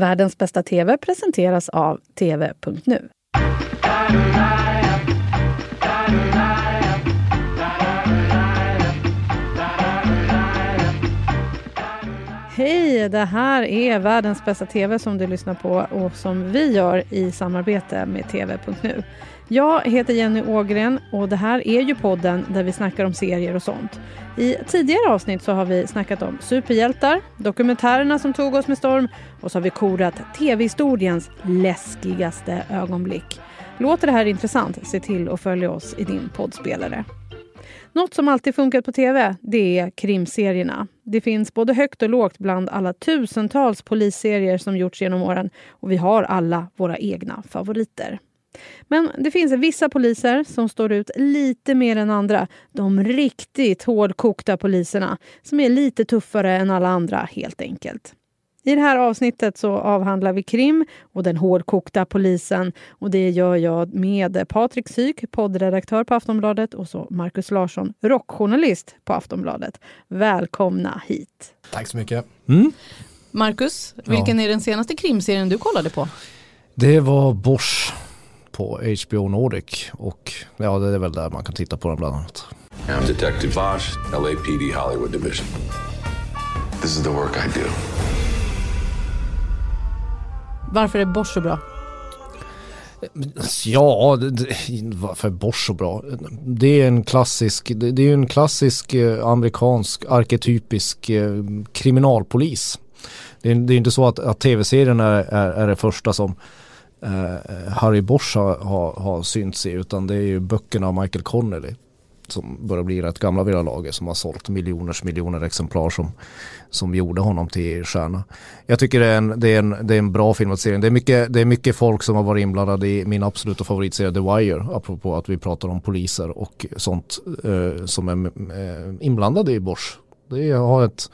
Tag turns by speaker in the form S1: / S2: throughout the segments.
S1: Världens bästa TV presenteras av TV.nu. Hej! Det här är Världens bästa TV som du lyssnar på och som vi gör i samarbete med TV.nu. Jag heter Jenny Ågren och det här är ju podden där vi snackar om serier och sånt. I tidigare avsnitt så har vi snackat om superhjältar, dokumentärerna som tog oss med storm och så har vi korat tv-historiens läskigaste ögonblick. Låter det här intressant? Se till att följa oss i din poddspelare. Något som alltid funkat på tv, det är krimserierna. Det finns både högt och lågt bland alla tusentals polisserier som gjorts genom åren och vi har alla våra egna favoriter. Men det finns vissa poliser som står ut lite mer än andra. De riktigt hårdkokta poliserna som är lite tuffare än alla andra helt enkelt. I det här avsnittet så avhandlar vi krim och den hårdkokta polisen. Och Det gör jag med Patrik Syk, poddredaktör på Aftonbladet och så Markus Larsson, rockjournalist på Aftonbladet. Välkomna hit!
S2: Tack så mycket.
S1: Mm. Marcus, vilken ja. är den senaste krimserien du kollade på?
S3: Det var Bosch på HBO Nordic och ja, det är väl där man kan titta på den bland annat. I'm Detective Bosch, LAPD Hollywood Division.
S1: This is the work I do. Varför är Bosch så bra?
S3: Ja, varför är Bosch så bra? Det är en klassisk, det är en klassisk eh, amerikansk arketypisk eh, kriminalpolis. Det är, det är inte så att, att tv-serien är, är, är det första som Eh, Harry Bosch har, har, har synts i utan det är ju böckerna av Michael Connelly som börjar bli rätt gamla vid det laget som har sålt miljoners miljoner exemplar som, som gjorde honom till stjärna. Jag tycker det är en, det är en, det är en bra filmatisering. Det är, mycket, det är mycket folk som har varit inblandade i min absoluta favoritserie The Wire apropå att vi pratar om poliser och sånt eh, som är eh, inblandade i Bosch. Det jag, har ett,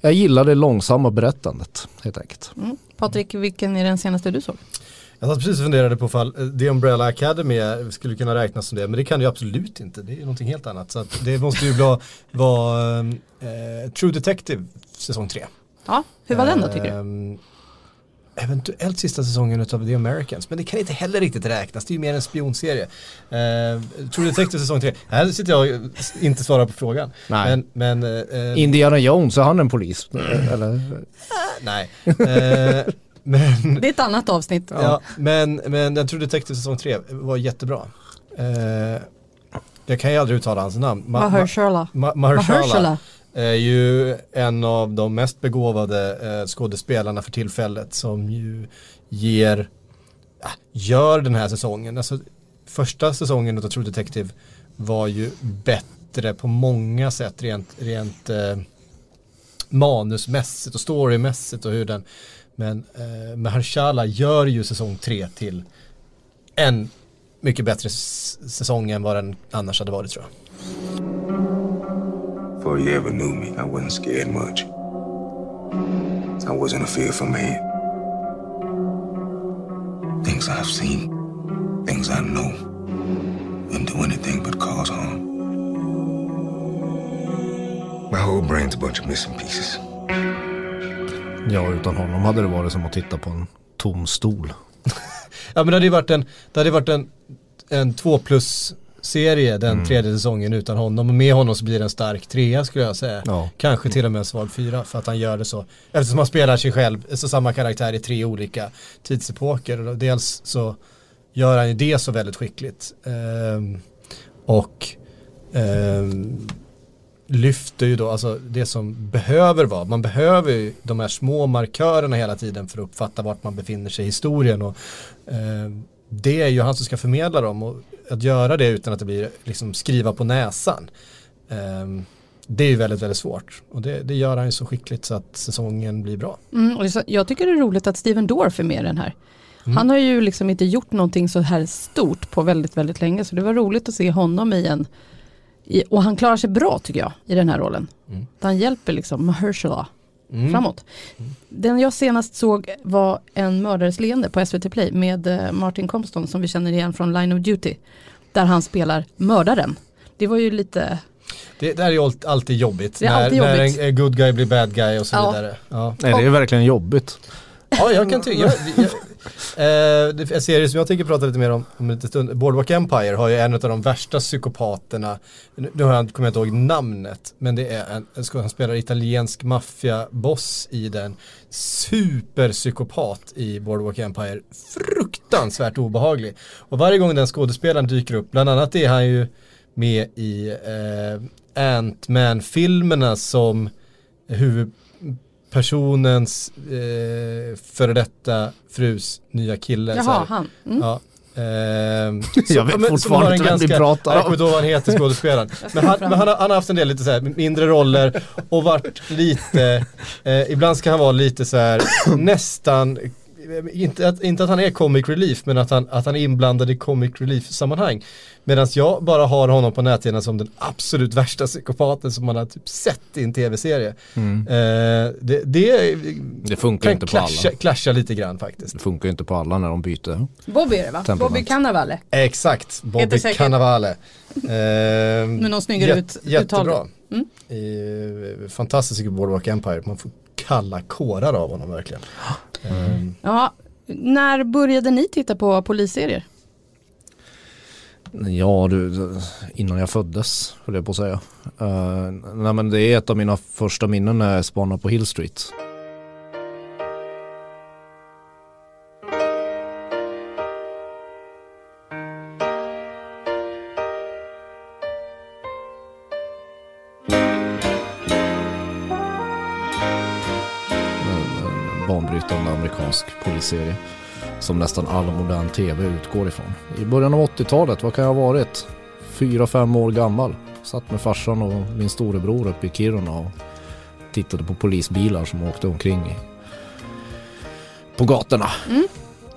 S3: jag gillar det långsamma berättandet helt enkelt. Mm.
S1: Patrik, vilken är den senaste du såg?
S2: Jag satt precis och funderade på fall eh, The Umbrella Academy skulle kunna räknas som det, men det kan det ju absolut inte. Det är någonting helt annat. Så det måste ju vara, vara eh, True Detective säsong 3.
S1: Ja, hur var den då tycker eh, du?
S2: Eventuellt sista säsongen av The Americans, men det kan inte heller riktigt räknas. Det är ju mer en spionserie. Uh, True Detective säsong 3. Här sitter jag och inte svarar på frågan.
S3: Nej. Men, men uh, Indiana Jones, är han en polis? Eller?
S2: nej. Uh,
S1: men, det är ett annat avsnitt.
S2: Ja, ja. men, men jag tror Detective säsong 3 var jättebra. Eh, jag kan ju aldrig uttala hans namn.
S1: Ma Mahershala.
S2: Ma Mahershala är ju en av de mest begåvade eh, skådespelarna för tillfället som ju ger, ja, gör den här säsongen. Alltså, första säsongen av True Detective var ju bättre på många sätt rent, rent eh, manusmässigt och storymässigt och hur den men eh, Mahershala gör ju säsong tre till en mycket bättre säsong än vad den annars hade varit tror jag. Before you ever knew me I wasn't scared much. I wasn't a fearful man. Things I've seen, things I know, wouldn't do anything but cause harm. My whole brain's a bunch of missing pieces. Ja, utan honom hade det varit som att titta på en tom stol. ja, men det hade ju varit en, det hade varit en, en två plus serie den mm. tredje säsongen utan honom och med honom så blir det en stark trea skulle jag säga. Ja. Kanske till och med en svag fyra för att han gör det så. Eftersom han spelar sig själv, så samma karaktär i tre olika tidsepoker. Och dels så gör han ju det så väldigt skickligt. Um, och um, lyfter ju då, alltså det som behöver vara, man behöver ju de här små markörerna hela tiden för att uppfatta vart man befinner sig i historien och eh, det är ju han som ska förmedla dem och att göra det utan att det blir liksom skriva på näsan. Eh, det är ju väldigt, väldigt svårt och det, det, gör han ju så skickligt så att säsongen blir bra.
S1: Mm, och jag tycker det är roligt att Steven Dorff är med i den här. Mm. Han har ju liksom inte gjort någonting så här stort på väldigt, väldigt länge så det var roligt att se honom i en i, och han klarar sig bra tycker jag i den här rollen. Mm. Han hjälper liksom Mahershala mm. framåt. Mm. Den jag senast såg var En mördares leende på SVT Play med eh, Martin Compston som vi känner igen från Line of Duty. Där han spelar mördaren. Det var ju lite
S2: det, det är ju alltid jobbigt. Det är när, alltid jobbigt. när en good guy blir bad guy och så ja. vidare.
S3: Ja. Nej, det är verkligen jobbigt.
S2: Ja, jag kan tycka eh, en serie som jag tänker prata lite mer om om en liten stund. Boardwalk Empire har ju en av de värsta psykopaterna. Nu har jag, kommer jag inte ihåg namnet. Men det är en, han spelar italiensk maffiaboss i den. Superpsykopat i Boardwalk Empire. Fruktansvärt obehaglig. Och varje gång den skådespelaren dyker upp, bland annat är han ju med i eh, Ant-Man-filmerna som huvud huvudpersonens eh, före detta frus nya kille.
S1: Jaha, han.
S2: Mm. Ja, eh,
S3: jag vet fortfarande inte vem vi pratar om.
S2: Jag kommer inte ihåg vad han heter skådespelaren. Men, han, men han, har, han, har, haft en del lite så här mindre roller och varit lite, eh, ibland ska han vara lite så här nästan inte att, inte att han är comic relief men att han, att han är inblandad i comic relief sammanhang. Medan jag bara har honom på näthinnan som den absolut värsta psykopaten som man har typ sett i en tv-serie. Mm. Eh, det, det,
S3: det, funkar inte
S2: clasha,
S3: på alla.
S2: Clasha lite grann faktiskt.
S3: Det funkar inte på alla när de byter.
S1: Bobby är det va? Bobby Cannavale.
S2: Exakt, Bobby Cannavale.
S1: Eh, Med någon snyggare
S2: ut, Jättebra. Mm. I, fantastisk Boardwalk Empire. Man får kalla kårar av honom verkligen.
S1: Mm. Ja, när började ni titta på polisserier?
S3: Ja, du, innan jag föddes, höll jag på att säga. Uh, nej, men det är ett av mina första minnen när jag spanade på Hill Street. Amerikansk polisserie som nästan all modern tv utgår ifrån. I början av 80-talet, vad kan jag ha varit? Fyra, fem år gammal. Satt med farsan och min storebror uppe i Kiruna och tittade på polisbilar som åkte omkring i, på gatorna.
S1: Mm.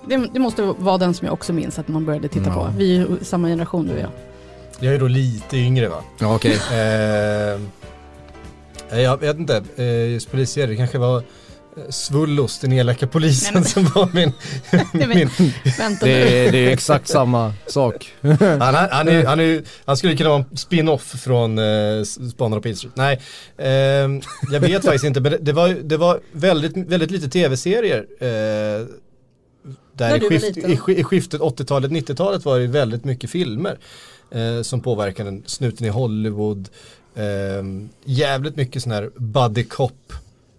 S1: Det, det, måste vara den som jag också minns att man började titta ja. på. Vi är ju samma generation du och jag.
S2: Jag är då lite yngre va?
S3: Ja okej. Okay.
S2: Eh, jag vet inte, eh, polisserier kanske var Svullos, den elaka polisen men, som var min...
S3: min vänta det, är, det är exakt samma sak.
S2: han, han, är, han, är, han skulle kunna vara en spin-off från eh, Spanarna på Street. Nej, eh, jag vet faktiskt inte, men det, det, var, det var väldigt, väldigt lite tv-serier. Eh, där i, skift, i, i, skiftet 80-talet, 90-talet var det väldigt mycket filmer eh, som påverkade snuten i Hollywood. Eh, jävligt mycket sån här buddy cop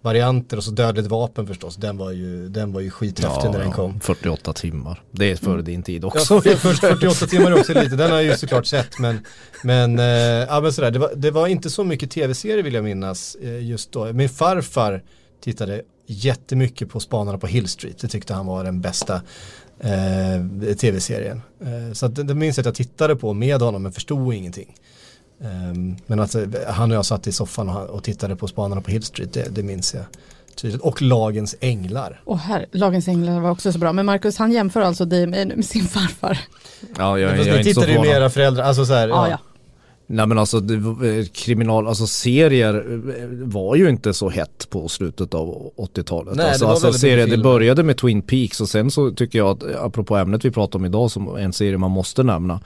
S2: varianter och så Dödligt vapen förstås. Den var ju, den var ju skithäftig ja, när den kom.
S3: 48 timmar. Det är före din tid också.
S2: Ja, 48 timmar är också lite, den har jag ju såklart sett men, men, eh, ja, men sådär, det var, det var inte så mycket tv-serier vill jag minnas eh, just då. Min farfar tittade jättemycket på Spanarna på Hill Street. Det tyckte han var den bästa eh, tv-serien. Eh, så att, det minns jag att jag tittade på med honom men förstod ingenting. Um, men att uh, han och jag satt i soffan och, och tittade på Spanarna på Hill Street, det, det minns jag tydligt. Och Lagens Änglar.
S1: Åh oh, här, Lagens Änglar var också så bra. Men Marcus han jämför alltså dig med, med sin farfar.
S3: Ja, jag,
S2: jag, jag Ni tittade ju med era föräldrar, alltså så här,
S1: ja. ja.
S3: Nej men alltså det, kriminal, alltså serier eh, var ju inte så hett på slutet av 80-talet. Nej, alltså, alltså serier, det började med Twin Peaks och sen så tycker jag att apropå ämnet vi pratar om idag som en serie man måste nämna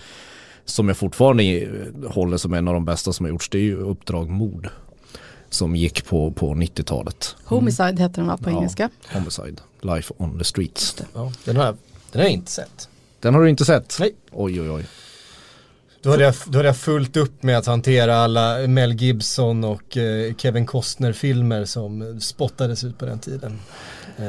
S3: som jag fortfarande håller som en av de bästa som har gjorts, det är ju Uppdrag mord. Som gick på, på 90-talet.
S1: Homicide mm. heter den va på ja, engelska?
S3: Homicide, Life on the Streets.
S2: Ja, den, har jag, den har jag inte sett.
S3: Den har du inte sett?
S2: Nej.
S3: Oj oj oj.
S2: Då hade, jag, då hade jag fullt upp med att hantera alla Mel Gibson och eh, Kevin Costner filmer som spottades ut på den tiden. Eh,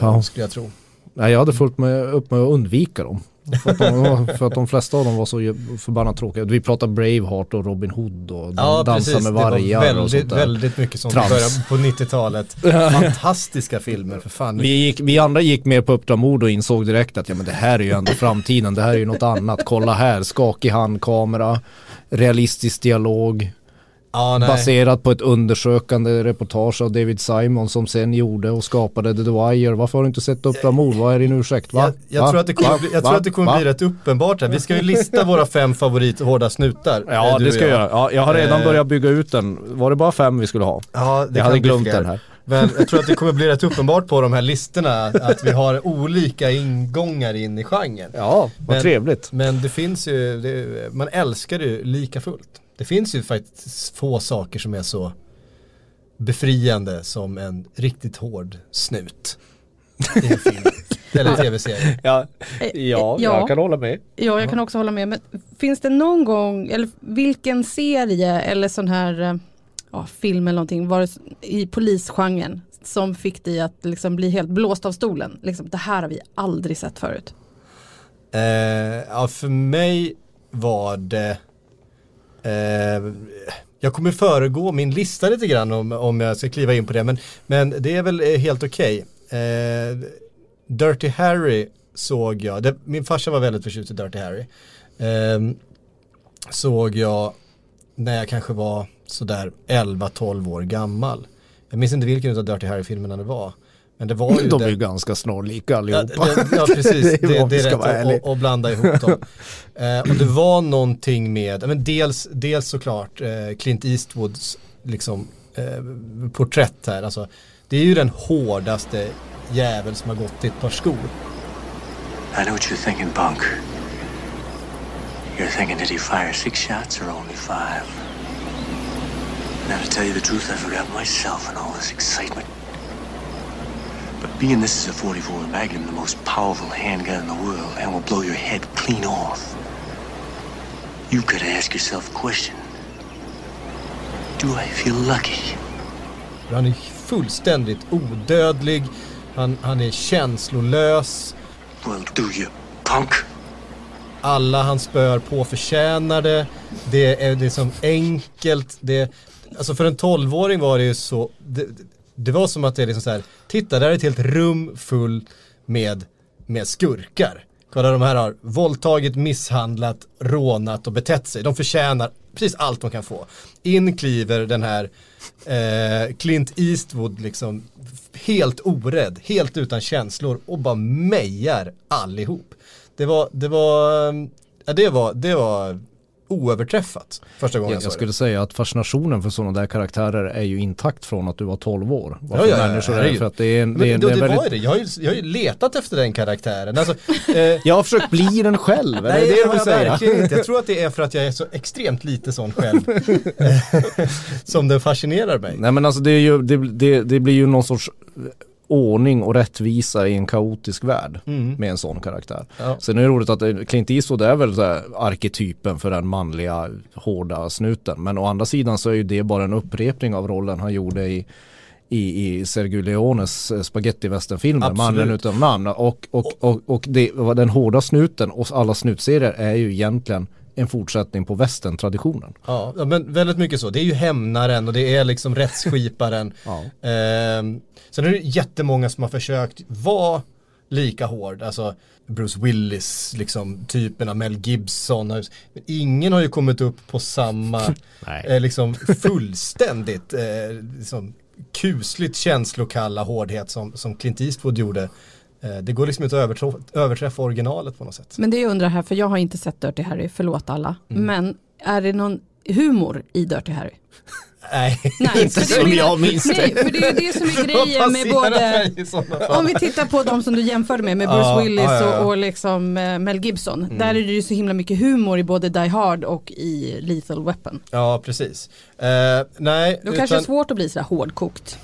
S2: ja. Skulle jag tro.
S3: Nej, jag hade fullt med, upp med att undvika dem. För att, de, för att de flesta av dem var så förbannat tråkiga. Vi pratar Braveheart och Robin Hood och
S2: ja, Dansa precis. med vargar väldigt, och sånt där. väldigt mycket sånt Trans. på 90-talet. Fantastiska filmer för fan.
S3: Vi, gick, vi andra gick mer på Uppdrag Mord och insåg direkt att ja, men det här är ju ändå framtiden. Det här är ju något annat. Kolla här, skakig handkamera, realistisk dialog. Ah, baserat på ett undersökande reportage av David Simon som sen gjorde och skapade The Wire. Varför har du inte sett Uppdrag mord? Vad är din ursäkt? Va?
S2: Jag, jag tror att det kommer, bli, jag tror att det kommer bli rätt uppenbart här. Vi ska ju lista våra fem favorit hårda snutar.
S3: Ja det ska jag göra. Ja, jag har redan eh. börjat bygga ut den. Var det bara fem vi skulle ha? Ja, det jag hade glömt den här.
S2: Men jag tror att det kommer bli rätt uppenbart på de här listorna att vi har olika ingångar in i genren.
S3: Ja, vad men, trevligt.
S2: Men det finns ju, det, man älskar det lika fullt. Det finns ju faktiskt få saker som är så befriande som en riktigt hård snut. i en film. Eller tv-serie.
S3: Ja, ja, ja, jag kan hålla med.
S1: Ja, jag kan också hålla med. Men finns det någon gång, eller vilken serie eller sån här ja, film eller någonting var det i polisgenren som fick dig att liksom bli helt blåst av stolen? Liksom, det här har vi aldrig sett förut.
S2: Eh, ja, för mig var det eh, jag kommer föregå min lista lite grann om, om jag ska kliva in på det men, men det är väl eh, helt okej. Okay. Eh, Dirty Harry såg jag, det, min farsa var väldigt förtjust i Dirty Harry. Eh, såg jag när jag kanske var sådär 11-12 år gammal. Jag minns inte vilken av Dirty Harry-filmerna det var. Men det var ju
S3: De
S2: är
S3: ju ganska snarlika allihopa.
S2: Ja, det, ja precis, det, det, det är rätt att blanda ihop dem. eh, och det var någonting med, men dels, dels såklart eh, Clint Eastwoods liksom, eh, porträtt här. Alltså, det är ju den hårdaste jävel som har gått i ett par skor. I know what you're thinking, Bunk. You're thinking did he fire six shots or only five? Now to tell you the truth, I forgot myself in all this excitement. Being this is a 44 Magnum, the most powerful handgun in the world, and will blow your head clean off, you've got to ask yourself a question. Do I feel lucky? Han är fullständigt odödlig. Han, han är känslolös. Well, do you, punk? Alla han spör på förtjänar det. Det är, det är som enkelt. Det, alltså för en tolvåring var det ju så. Det, det var som att det är liksom så här, titta där är ett helt rum full med, med skurkar. Kolla de här har våldtagit, misshandlat, rånat och betett sig. De förtjänar precis allt de kan få. In kliver den här eh, Clint Eastwood liksom helt orädd, helt utan känslor och bara mejar allihop. Det var, det var, ja, det var, det var oöverträffat första gången
S3: jag, jag skulle säga att fascinationen för sådana där karaktärer är ju intakt från att du var 12 år.
S2: Varför ja, ja, människor är för att det är en, det, det, det, det väldigt... var ju det, jag har ju, jag har ju letat efter den karaktären. Alltså,
S3: eh... jag har försökt bli den själv, Nej, det är det du vill säga?
S2: Inte. Jag tror att det är för att jag är så extremt lite sån själv som den fascinerar mig.
S3: Nej men alltså det, är ju, det, det, det blir ju någon sorts ordning och rättvisa i en kaotisk värld mm. med en sån karaktär. Ja. Sen är det roligt att eh, Clint Eastwood är väl så arketypen för den manliga hårda snuten. Men å andra sidan så är ju det bara en upprepning av rollen han gjorde i i, i Sergio Leones eh, spagettivästernfilmer, Mannen utan namn. Och, och, och, och det, den hårda snuten och alla snutserier är ju egentligen en fortsättning på västern-traditionen.
S2: Ja, men väldigt mycket så. Det är ju hämnaren och det är liksom rättsskiparen. ja. eh, sen är det jättemånga som har försökt vara lika hård. Alltså Bruce Willis, liksom typerna Mel Gibson. Men ingen har ju kommit upp på samma, eh, liksom fullständigt eh, liksom, kusligt känslokalla hårdhet som, som Clint Eastwood gjorde det går liksom inte att överträffa originalet på något sätt.
S1: Men det jag undrar här, för jag har inte sett Dirty Harry, förlåt alla. Mm. Men är det någon humor i Dirty Harry?
S2: Nej,
S3: nej inte som jag minns
S1: det. Nej, för det är det som är grejen med både, om vi tittar på de som du jämförde med, med Bruce Willis ja, ja, och, och, liksom eh, Mel Gibson. Mm. Där är det ju så himla mycket humor i både Die Hard och i Lethal Weapon.
S2: Ja, precis. Uh, nej,
S1: Då utan... kanske det är svårt att bli sådär hårdkokt.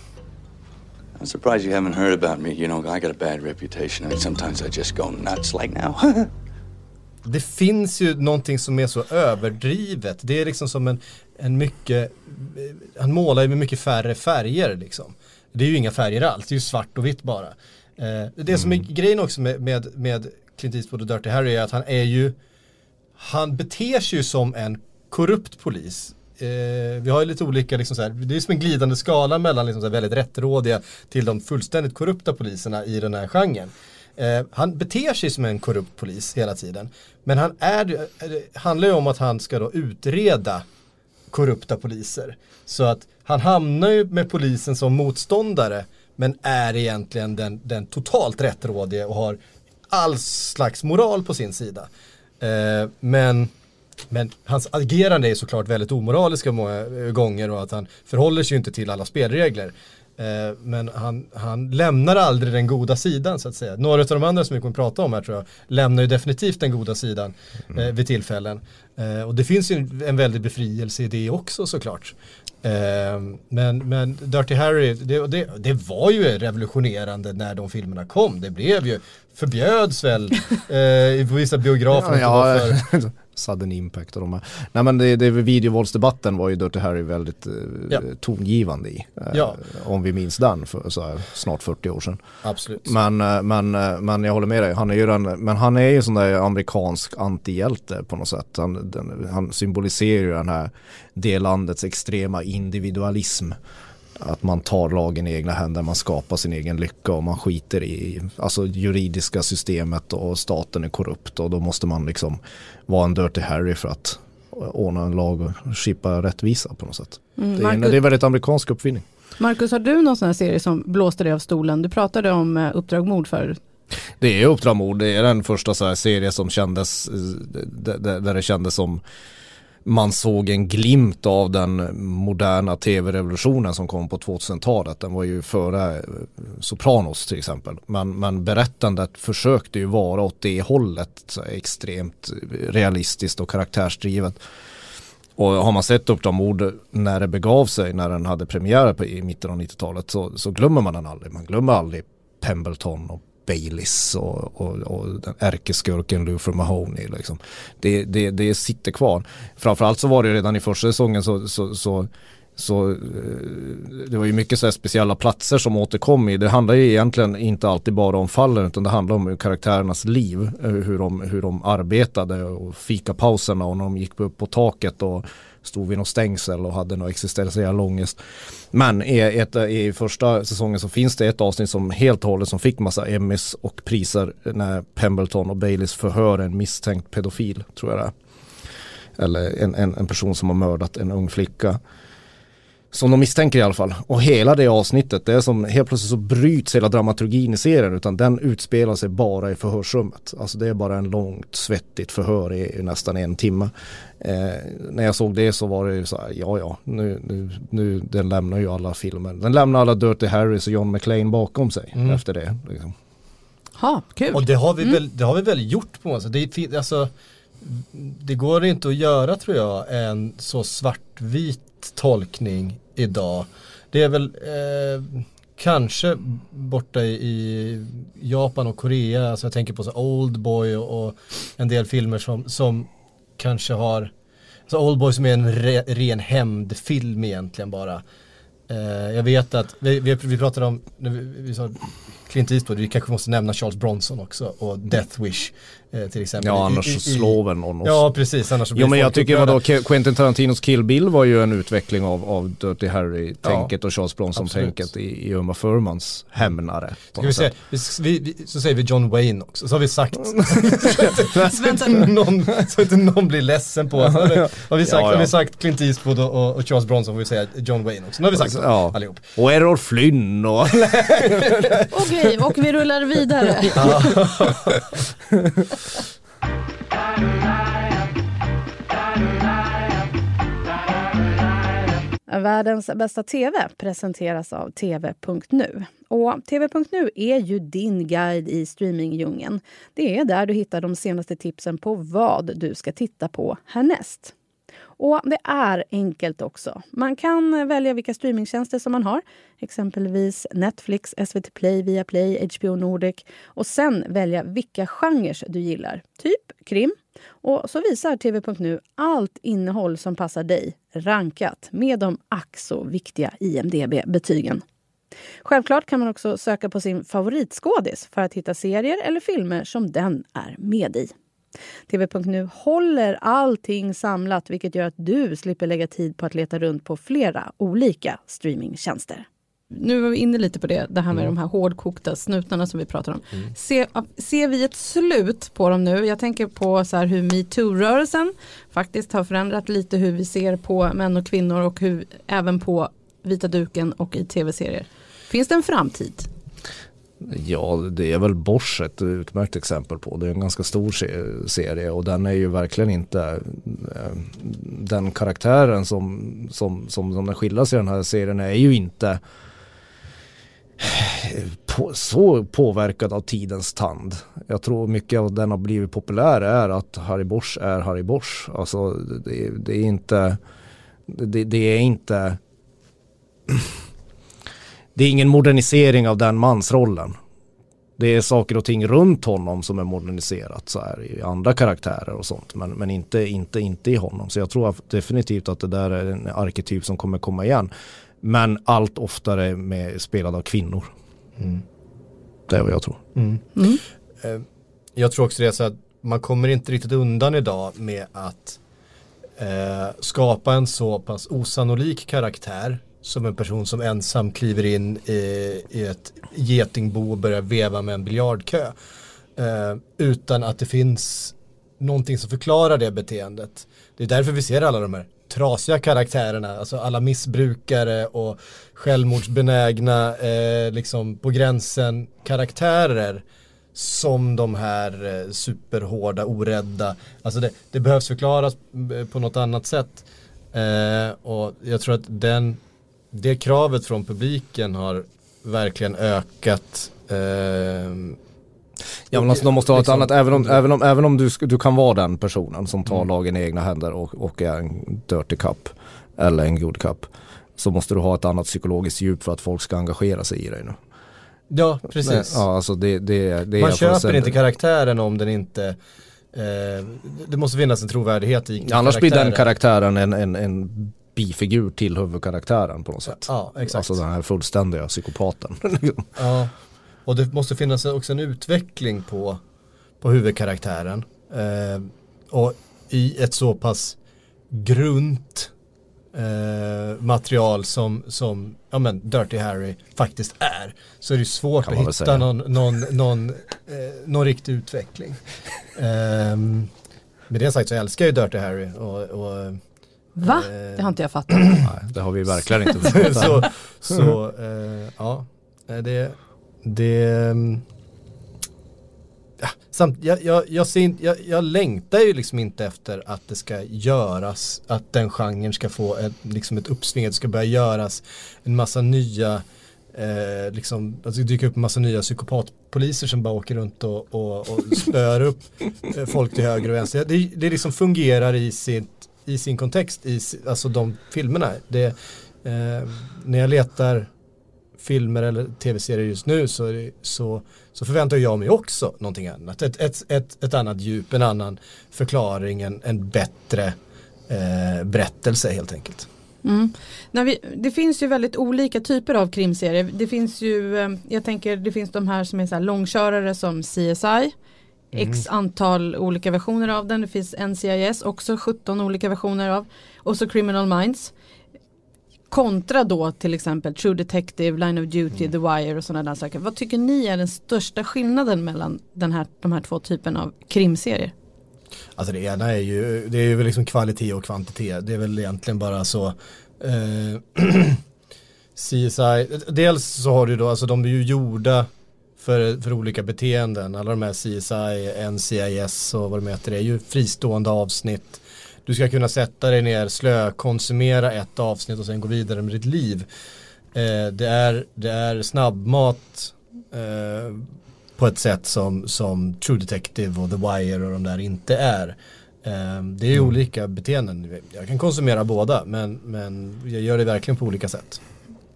S1: I'm surprised you haven't heard about me. You know, I got a bad reputation. I mean, sometimes I just go nuts like now.
S2: det finns ju någonting som är så överdrivet. Det är liksom som en, en mycket, han målar ju med mycket färre färger liksom. Det är ju inga färger alls, det är ju svart och vitt bara. Eh, det mm. som är grejen också med, med, med Clint Eastwood och Dirty Harry är att han är ju, han beter sig ju som en korrupt polis eh, vi har ju lite olika, liksom så här, det är som en glidande skala mellan liksom så här väldigt rättrådiga till de fullständigt korrupta poliserna i den här genren. Eh, han beter sig som en korrupt polis hela tiden. Men han är, eh, det handlar ju om att han ska då utreda korrupta poliser. Så att han hamnar ju med polisen som motståndare men är egentligen den, den totalt rättrådige och har all slags moral på sin sida. Eh, men men hans agerande är såklart väldigt omoraliska många eh, gånger och att han förhåller sig inte till alla spelregler. Eh, men han, han lämnar aldrig den goda sidan så att säga. Några av de andra som vi kommer prata om här tror jag lämnar ju definitivt den goda sidan mm. vid tillfällen. Och det finns ju en väldig befrielse i det också såklart. Eh, men, men Dirty Harry, det, det, det, var ju revolutionerande när de filmerna kom. Det blev ju, förbjöds väl eh, i vissa biografer.
S3: Ja, ja. Sudden impact och de här. Nej men det, det videovåldsdebatten var ju Dirty Harry väldigt eh, ja. tongivande i. Eh, ja. Om vi minns den för här, snart 40 år sedan.
S2: Absolut.
S3: Men, eh, men, eh, men jag håller med dig, han är ju den, men han är ju sån där amerikansk antihjälte på något sätt. Han, den, han symboliserar ju den här det landets extrema individualism att man tar lagen i egna händer, man skapar sin egen lycka och man skiter i alltså juridiska systemet och staten är korrupt och då måste man liksom vara en Dirty Harry för att ordna en lag och skipa rättvisa på något sätt. Mm, det, är, Marcus, det är väldigt amerikansk uppfinning.
S1: Marcus, har du någon sån här serie som blåste dig av stolen? Du pratade om eh, Uppdrag mord förut.
S3: Det är Uppdrag mord, det är den första så här serie som kändes, eh, där det kändes som man såg en glimt av den moderna tv-revolutionen som kom på 2000-talet. Den var ju före eh, Sopranos till exempel. Men, men berättandet försökte ju vara åt det hållet extremt realistiskt och karaktärsdrivet. Och har man sett upp de mord när det begav sig, när den hade premiär på, i mitten av 90-talet så, så glömmer man den aldrig. Man glömmer aldrig Pembleton och Baileys och, och, och den ärkeskurken Luther Mahoney. Liksom. Det, det, det sitter kvar. Framförallt så var det redan i första säsongen så, så, så så eh, det var ju mycket så speciella platser som återkom i. Det handlar ju egentligen inte alltid bara om fallen utan det handlar om karaktärernas liv. Eh, hur de, hur de arbetade och fikapauserna och när de gick upp på taket och stod vid något stängsel och hade någon existentiell ångest. Men i, ett, i första säsongen så finns det ett avsnitt som helt och hållet som fick massa Emmys och priser när Pembleton och Baileys förhör en misstänkt pedofil tror jag det är. Eller en, en, en person som har mördat en ung flicka. Som de misstänker i alla fall. Och hela det avsnittet, det är som helt plötsligt så bryts hela dramaturgin i serien utan den utspelar sig bara i förhörsrummet. Alltså det är bara en långt svettigt förhör i, i nästan en timme. Eh, när jag såg det så var det ju så här, ja ja, nu, nu, nu den lämnar ju alla filmer. Den lämnar alla Dirty Harrys och John McClane bakom sig mm. efter det. Liksom.
S1: Ha, kul.
S2: Och det har vi, mm. väl, det har vi väl gjort på något sätt. Det, alltså, det går inte att göra tror jag en så svartvit tolkning idag. Det är väl eh, kanske borta i, i, Japan och Korea, alltså jag tänker på så Oldboy och, och en del filmer som, som kanske har, alltså så Oldboy som är en re, ren hämndfilm egentligen bara. Eh, jag vet att, vi, vi, vi pratade om, vi, vi sa Clint Eastwood, vi kanske måste nämna Charles Bronson också och Death Wish eh, till exempel.
S3: Ja annars så slår väl någon oss.
S2: Ja precis, annars
S3: blir Jo men jag tycker vadå, Quentin Tarantinos Kill Bill var ju en utveckling av, av Dirty Harry-tänket ja, och Charles Bronson-tänket i, i Uma Thurmans hämnare.
S2: Ska vi, se, vi, vi, så säger vi John Wayne också, så har vi sagt så, inte någon, så inte någon blir ledsen på oss. Har vi sagt, ja, ja. Har vi sagt Clint Eastwood och, och Charles Bronson får vi säga John Wayne också. Nu har vi sagt ja. allihop.
S3: Och Errol Flynn och...
S1: Okej, och vi rullar vidare. Världens bästa TV presenteras av TV.nu. Och TV.nu är ju din guide i streamingdjungeln. Det är där du hittar de senaste tipsen på vad du ska titta på härnäst. Och det är enkelt också. Man kan välja vilka streamingtjänster som man har. Exempelvis Netflix, SVT Play, Viaplay, HBO Nordic. Och sen välja vilka genrer du gillar. Typ krim. Och så visar TV.nu allt innehåll som passar dig rankat med de ack så viktiga IMDB-betygen. Självklart kan man också söka på sin favoritskådis för att hitta serier eller filmer som den är med i. TV.nu håller allting samlat vilket gör att du slipper lägga tid på att leta runt på flera olika streamingtjänster. Nu var vi inne lite på det, det här med mm. de här hårdkokta snutarna som vi pratar om. Mm. Se, ser vi ett slut på dem nu? Jag tänker på så här hur metoo-rörelsen faktiskt har förändrat lite hur vi ser på män och kvinnor och hur, även på vita duken och i tv-serier. Finns det en framtid?
S3: Ja, det är väl Bosch ett utmärkt exempel på. Det är en ganska stor serie och den är ju verkligen inte eh, den karaktären som, som, som, som den skildras i den här serien är ju inte eh, på, så påverkad av tidens tand. Jag tror mycket av den har blivit populär är att Harry Bosch är Harry Bosch. Alltså det, det är inte det, det, är inte det är ingen modernisering av den mansrollen. Det är saker och ting runt honom som är moderniserat så här i andra karaktärer och sånt. Men, men inte, inte, inte i honom. Så jag tror definitivt att det där är en arketyp som kommer komma igen. Men allt oftare med spelad av kvinnor. Mm. Det är vad jag tror. Mm. Mm.
S2: Eh, jag tror också det är så att man kommer inte riktigt undan idag med att eh, skapa en så pass osannolik karaktär som en person som ensam kliver in i, i ett getingbo och börjar veva med en biljardkö. Eh, utan att det finns någonting som förklarar det beteendet. Det är därför vi ser alla de här trasiga karaktärerna, alltså alla missbrukare och självmordsbenägna, eh, liksom på gränsen karaktärer som de här eh, superhårda, orädda. Alltså det, det, behövs förklaras eh, på något annat sätt. Eh, och jag tror att den, det kravet från publiken har verkligen ökat. Eh,
S3: Ja men alltså de måste ha liksom, ett annat, även om, även om, även om du, du kan vara den personen som tar mm. lagen i egna händer och, och är en dirty cup eller en good cup. Så måste du ha ett annat psykologiskt djup för att folk ska engagera sig i dig nu.
S2: Ja, precis.
S3: Ja, alltså det, det, det
S2: Man köper inte karaktären om den inte eh, Det måste finnas en trovärdighet i
S3: ja, Annars blir den karaktären en, en, en bifigur till huvudkaraktären på något sätt.
S2: Ja, exakt.
S3: Alltså den här fullständiga psykopaten.
S2: ja, och det måste finnas också en utveckling på, på huvudkaraktären. Eh, och i ett så pass grunt eh, material som, som ja, men Dirty Harry faktiskt är så är det svårt att hitta någon, någon, någon, eh, någon riktig utveckling. eh, med det sagt så älskar jag ju Dirty Harry och, och
S1: Va? Eh, det har inte jag fattat.
S3: Nej, det har vi verkligen inte
S2: fattat. så så eh, ja, det, det ja, samt, jag, jag, jag, ser, jag, jag längtar ju liksom inte efter att det ska göras, att den genren ska få ett, liksom ett uppsving, att det ska börja göras en massa nya eh, liksom, att det dyker upp en massa nya psykopatpoliser som bara åker runt och, och, och spör upp eh, folk till höger och vänster. Det, det liksom fungerar i, sitt, i sin kontext, i alltså de filmerna. Det, eh, när jag letar filmer eller tv-serier just nu så, så, så förväntar jag mig också någonting annat. Ett, ett, ett, ett annat djup, en annan förklaring, en, en bättre eh, berättelse helt enkelt.
S1: Mm. När vi, det finns ju väldigt olika typer av krimserier. Det finns ju, eh, jag tänker det finns de här som är så här långkörare som CSI. Mm. X antal olika versioner av den. Det finns NCIS också 17 olika versioner av. Och så Criminal Minds. Kontra då till exempel True Detective, Line of Duty, mm. The Wire och sådana där saker. Vad tycker ni är den största skillnaden mellan den här, de här två typerna av krimserier?
S2: Alltså det ena är ju, det är ju liksom kvalitet och kvantitet. Det är väl egentligen bara så eh, CSI, dels så har du då, alltså de är ju gjorda för, för olika beteenden. Alla de här CSI, NCIS och vad de heter, det är ju fristående avsnitt du ska kunna sätta dig ner, slö, konsumera ett avsnitt och sen gå vidare med ditt liv. Eh, det, är, det är snabbmat eh, på ett sätt som, som True Detective och The Wire och de där inte är. Eh, det är mm. olika beteenden. Jag kan konsumera båda men, men jag gör det verkligen på olika sätt.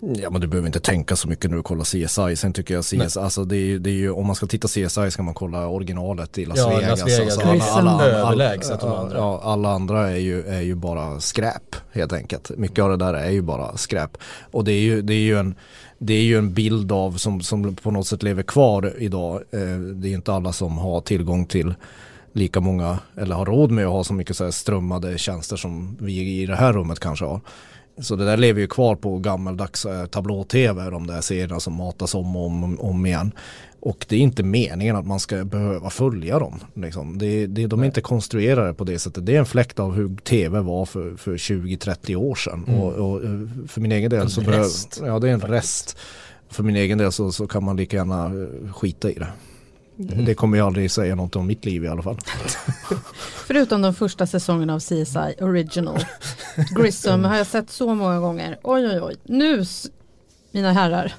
S3: Ja men du behöver inte tänka så mycket när du kollar CSI. Sen tycker jag CSI, alltså det är, det är ju, om man ska titta CSI ska man kolla originalet i Las
S2: ja,
S3: Vegas.
S2: Las Vegas.
S3: Alltså, alla, alla,
S2: de andra.
S3: Ja, alla andra är ju, är ju bara skräp helt enkelt. Mycket av det där är ju bara skräp. Och det är ju, det är ju en det är ju en bild av som, som på något sätt lever kvar idag. Eh, det är inte alla som har tillgång till lika många eller har råd med att ha så mycket så strömmade tjänster som vi i det här rummet kanske har. Så det där lever ju kvar på gammaldags eh, tablå-tv, de där serierna som matas om och om, om igen. Och det är inte meningen att man ska behöva följa dem. Liksom. Det, det, de är inte konstruerade på det sättet. Det är en fläkt av hur tv var för, för 20-30 år sedan. Mm. Och, och, eh, för min egen del en så behöver, ja det är en rest. För min egen del så, så kan man lika gärna eh, skita i det. Mm. Det kommer jag aldrig säga något om mitt liv i alla fall.
S1: Förutom de första säsongerna av CSI Original. Grissom har jag sett så många gånger. Oj oj oj. Nu mina herrar.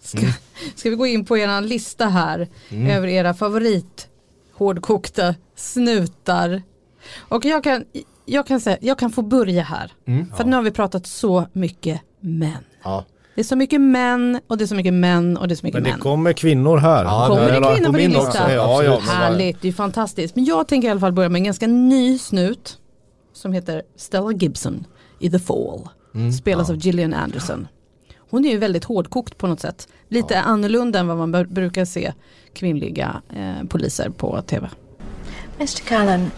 S1: Ska, mm. ska vi gå in på er lista här. Mm. Över era favorit hårdkokta snutar. Och jag kan, jag kan, säga, jag kan få börja här. Mm. För ja. nu har vi pratat så mycket män. Ja. Det är så mycket män och det är så mycket män och det är så mycket
S3: män.
S1: Men
S3: det män. kommer kvinnor här.
S1: Ja, kommer det kvinnor på din lista? Ja, ja, Härligt, det är fantastiskt. Men jag tänker i alla fall börja med en ganska ny snut som heter Stella Gibson i The Fall. Mm, Spelas ja. av Gillian Anderson. Hon är ju väldigt hårdkokt på något sätt. Lite ja. annorlunda än vad man brukar se kvinnliga eh, poliser på tv.
S4: Mr Callan,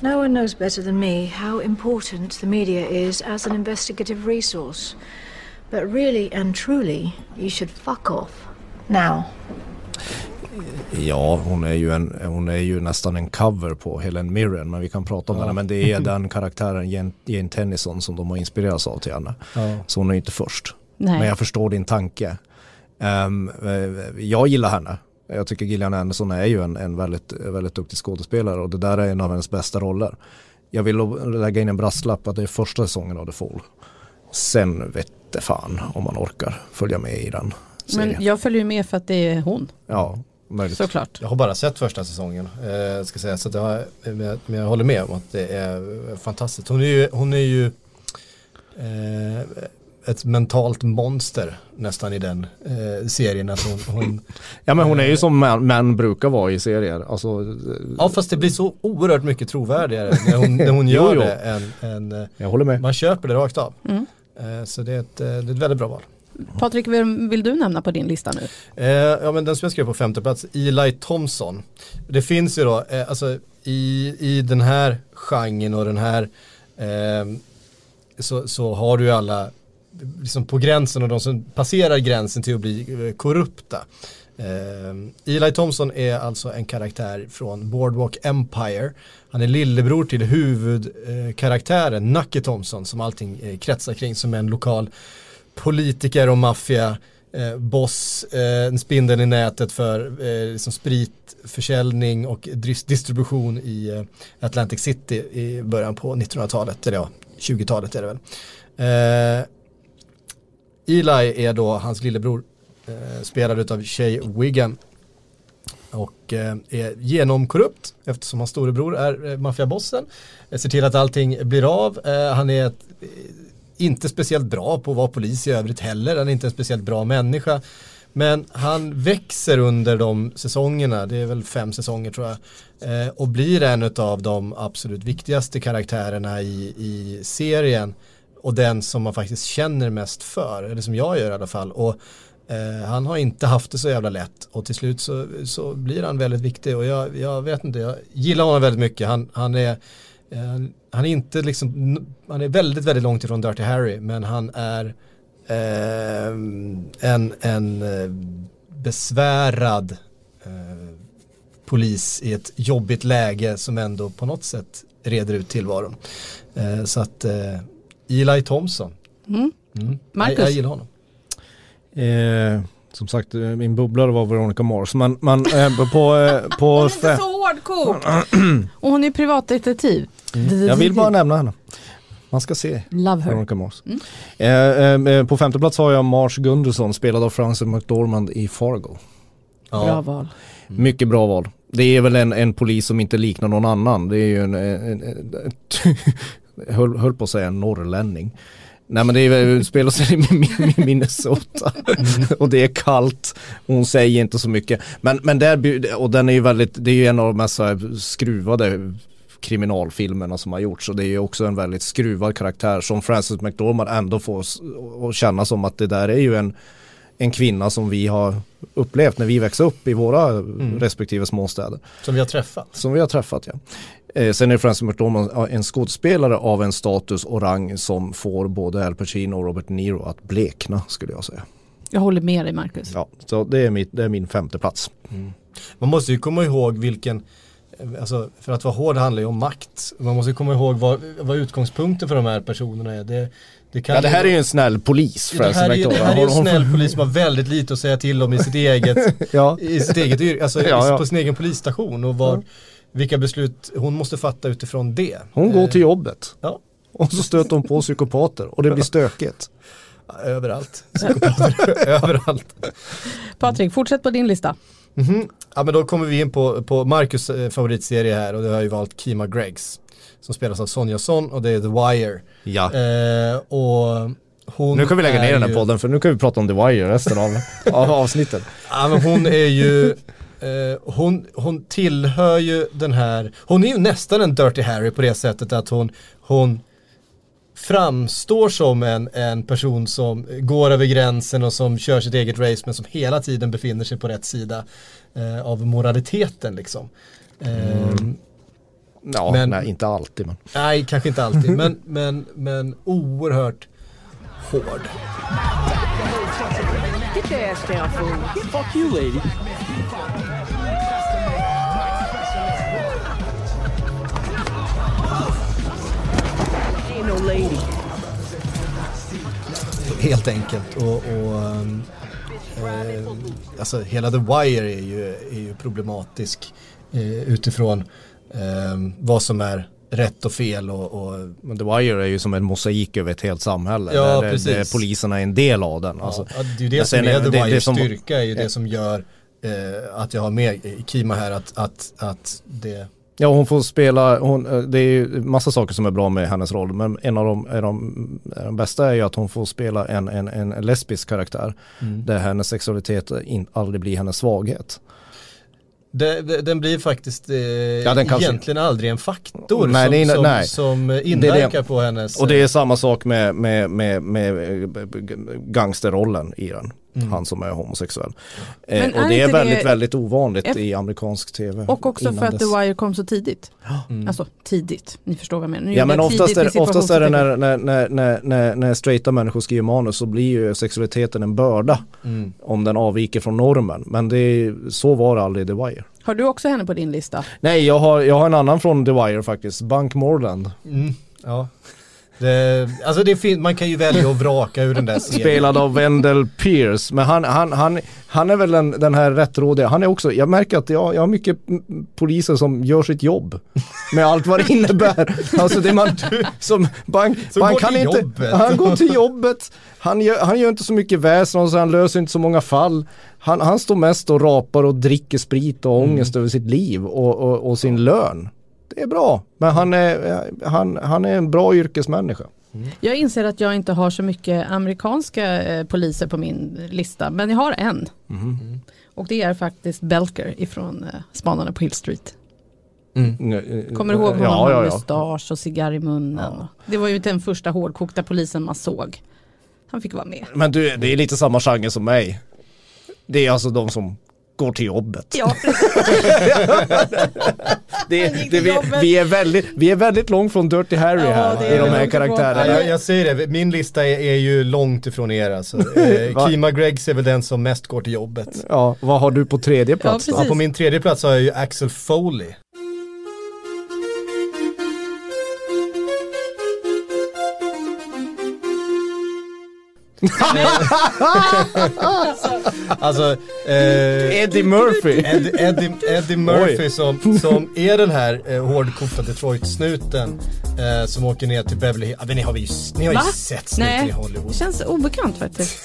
S4: no one knows better than me how important the media is as an investigative resource. But really and truly, you should fuck off. Now.
S3: Ja, hon är, ju en, hon är ju nästan en cover på Helen Mirren, men vi kan prata om ja. henne. Men det är den karaktären, Jane, Jane Tennyson, som de har inspirerats av till henne. Ja. Så hon är inte först. Nej. Men jag förstår din tanke. Um, jag gillar henne. Jag tycker Gillian Anderson är ju en, en väldigt, väldigt duktig skådespelare och det där är en av hennes bästa roller. Jag vill lägga in en brasklapp att det är första säsongen av The Fall. Sen vet det fan om man orkar följa med i den
S1: serien. Men jag följer med för att det är hon.
S3: Ja, möjligt.
S1: Såklart.
S2: Jag har bara sett första säsongen. Eh, ska säga, så jag, men jag håller med om att det är fantastiskt. Hon är ju, hon är ju eh, ett mentalt monster nästan i den eh, serien. Att hon, hon
S3: ja men hon är ju som män, män brukar vara i serier. Alltså, eh,
S2: ja fast det blir så oerhört mycket trovärdigare när hon, när hon gör jo, jo. det. Än, än,
S3: eh, Jag håller med.
S2: Man köper det rakt av. Mm. Eh, så det är, ett, det är ett väldigt bra val.
S1: Patrik, vem vill du nämna på din lista nu?
S2: Eh, ja men den som jag skrev på femte plats, Eli Thompson. Det finns ju då, eh, alltså i, i den här genren och den här eh, så, så har du ju alla liksom på gränsen och de som passerar gränsen till att bli eh, korrupta. Eh, Eli Thompson är alltså en karaktär från Boardwalk Empire. Han är lillebror till huvudkaraktären Nucky Thompson som allting eh, kretsar kring som en lokal politiker och maffia eh, boss, eh, en spindel i nätet för eh, liksom spritförsäljning och distribution i eh, Atlantic City i början på 1900-talet, eller ja, 20-talet är det väl. Eh, Eli är då hans lillebror, eh, spelad av Shay Wigan och eh, är genomkorrupt eftersom hans storebror är eh, maffiabossen. Eh, ser till att allting blir av. Eh, han är ett, inte speciellt bra på att vara polis i övrigt heller. Han är inte en speciellt bra människa. Men han växer under de säsongerna, det är väl fem säsonger tror jag, eh, och blir en av de absolut viktigaste karaktärerna i, i serien och den som man faktiskt känner mest för, eller som jag gör i alla fall. Och eh, han har inte haft det så jävla lätt och till slut så, så blir han väldigt viktig och jag, jag vet inte, jag gillar honom väldigt mycket. Han, han är eh, han är inte liksom, han är väldigt, väldigt långt ifrån Dirty Harry men han är eh, en, en eh, besvärad polis i ett jobbigt läge som ändå på något sätt reder ut tillvaron. Så att Eli Thompson. Mm.
S1: Mm. Marcus? Jag,
S2: jag gillar honom.
S3: Eh, som sagt, eh, min bubblare var Veronica Mars. Men, men eh, på... Eh, på
S1: hon är inte så hårdkokt. Och hon är privatdetektiv.
S3: Mm. Jag vill bara nämna henne. Man ska se
S1: Love her.
S3: Veronica Mars. Mm. Eh, eh, på femte plats har jag Mars Gunderson spelad av Frances McDormand i Fargo.
S1: Ja. Bra val.
S3: Mm. Mycket bra val. Det är väl en, en polis som inte liknar någon annan. Det är ju en, en, en, en höll, höll på att säga en norrlänning. Nej men det är spelar sig i Minnesota mm. och det är kallt och hon säger inte så mycket. Men, men där, och den är ju väldigt, det är ju en av de mest skruvade kriminalfilmerna som har gjorts och det är ju också en väldigt skruvad karaktär som Frances McDormand ändå får att känna som att det där är ju en, en kvinna som vi har upplevt när vi växte upp i våra mm. respektive småstäder.
S2: Som vi har träffat.
S3: Som vi har träffat ja. Eh, sen är Francis McDormand en skådespelare av en status och rang som får både Al Pacino och Robert Niro att blekna skulle jag säga.
S1: Jag håller med dig Marcus.
S3: Ja, så det är, mitt, det är min femte plats.
S2: Mm. Man måste ju komma ihåg vilken, alltså för att vara hård handlar ju om makt. Man måste komma ihåg vad, vad utgångspunkten för de här personerna är. Det,
S3: det, ja, det här är ju en snäll polis.
S2: Det här, är, det här är en snäll polis som har väldigt lite att säga till om i sitt eget, ja. i sitt eget alltså ja, ja. på sin egen polisstation och var, vilka beslut hon måste fatta utifrån det.
S3: Hon går till jobbet. Ja. Och så stöter hon på psykopater och det blir stökigt.
S2: överallt. Psykopater överallt.
S1: Patrik, fortsätt på din lista.
S2: Mm -hmm. Ja men då kommer vi in på, på Marcus eh, favoritserie här och det har ju valt Kima Greggs. Som spelas av Sonja Son och det är The Wire.
S3: Ja.
S2: Eh, och hon
S3: Nu kan vi lägga ner den här
S2: ju-
S3: podden för nu kan vi prata om The Wire resten av, av avsnittet.
S2: Ja men hon är ju, eh, hon, hon tillhör ju den här, hon är ju nästan en Dirty Harry på det sättet att hon, hon framstår som en, en person som går över gränsen och som kör sitt eget race men som hela tiden befinner sig på rätt sida eh, av moraliteten liksom. Eh,
S3: Ja,
S2: Men-
S3: nej inte alltid men.
S2: Nej, kanske inte alltid, men, men, men oerhört hård.
S5: Get your ass down, fool. Fuck you, lady. Ain't no lady.
S2: Helt enkelt. Och, och ehm, eh, alltså hela The Wire är ju, är ju problematisk eh, utifrån ehm, vad som är rätt och fel och, och
S3: Men The Wire är ju som en mosaik över ett helt samhälle.
S2: Ja,
S3: där,
S2: precis.
S3: där poliserna är en del av den. Alltså,
S2: ja, det är ju det som är The
S3: det- det
S2: Wires
S3: som-
S2: styrka är ju det som gör eh, att jag har med Kima här att, att, att det
S3: Ja hon får spela, hon, eh, det är ju massa saker som är bra med hennes roll men en av de, är de, är de bästa är ju att hon får spela en, en, en lesbisk karaktär
S2: Mm.
S3: där hennes sexualitet in, aldrig blir hennes svaghet.
S2: Det, det, den blir faktiskt eh,
S3: den kanske-
S2: egentligen aldrig en faktor
S3: Nej,
S2: som,
S3: det
S2: som,
S3: nej.
S2: som
S3: det.
S2: inverkar på hennes...
S3: Och det är samma sak med, med, med, med eh, gangsterrollen i den.
S2: Mm.
S3: Han som är homosexuell.
S1: Men
S3: Eh,
S1: är
S3: och det är väldigt,
S1: det-
S3: väldigt ovanligt
S1: Eff-
S3: i amerikansk tv.
S1: Och också för att
S3: dess.
S1: The Wire kom så tidigt.
S2: Mm.
S1: Alltså tidigt, ni förstår vad jag menar. Nu
S3: Ja men oftast är, oftast är det när, när, när, när, när, när straighta människor skriver manus så blir ju sexualiteten en börda
S2: Mm.
S3: om den avviker från normen. Men det är, så var det aldrig i The Wire.
S1: Har du också henne på din lista?
S3: Nej jag har, jag har en annan från The Wire faktiskt, Bunk Morland.
S2: Mm. Ja. Det, alltså det fin- man kan ju välja och vraka ur den där serien.
S3: Spelad av Wendell Pierce. Men han, han, han, han är väl den, den här rättrådiga, han är också, jag märker att jag, jag har mycket mm, poliser som gör sitt jobb. Med allt vad det innebär. Alltså det man, som, bank,
S2: Som
S3: kan
S2: till
S3: inte,
S2: jobbet.
S3: han går till jobbet, han gör, han gör inte så mycket väsen så han löser inte så många fall. Han, han står mest och rapar och dricker sprit och ångest över sitt liv och, och, och sin lön. Det är bra, men han är, han, han är en bra yrkesmänniska.
S1: Jag inser att jag inte har så mycket amerikanska eh, poliser på min lista, men jag har en.
S3: Mhm.
S1: Och det är faktiskt Belker ifrån eh, Spanarna på Hill Street. Kommer du ihåg honom
S3: Ja,
S1: med
S3: ja, ja.
S1: mustasch och cigarr i munnen? Det var ju den första hårdkokta polisen man såg. Han fick vara med.
S3: Men du, det är lite samma genre som mig. Det är alltså de som går till jobbet.
S1: Ja,
S3: Det, det, vi, vi, är väldigt, vi är väldigt långt från Dirty Harry
S1: Ja,
S3: här i de här
S1: ifrån.
S2: Ja,
S3: karaktärerna.
S2: jag, jag säger det, min lista är, är ju långt ifrån er alltså. Eh? Kima Greggs är väl den som mest går till jobbet.
S3: Ja, vad har du på tredje plats då?
S1: precis.
S2: Ja, på min tredje plats har jag ju Axel Foley. Alltså, eh,
S3: Eddie Murphy.
S2: Eddie, Eddie, Eddie Murphy som, som är den här eh, hårdkokta Detroit-snuten eh, som åker ner till Beverly Hills. Ja, men ni har, vi ju, ni har ju
S1: Va?
S2: sett snuten i
S1: Nej,
S2: Hollywood.
S1: det känns obekant faktiskt.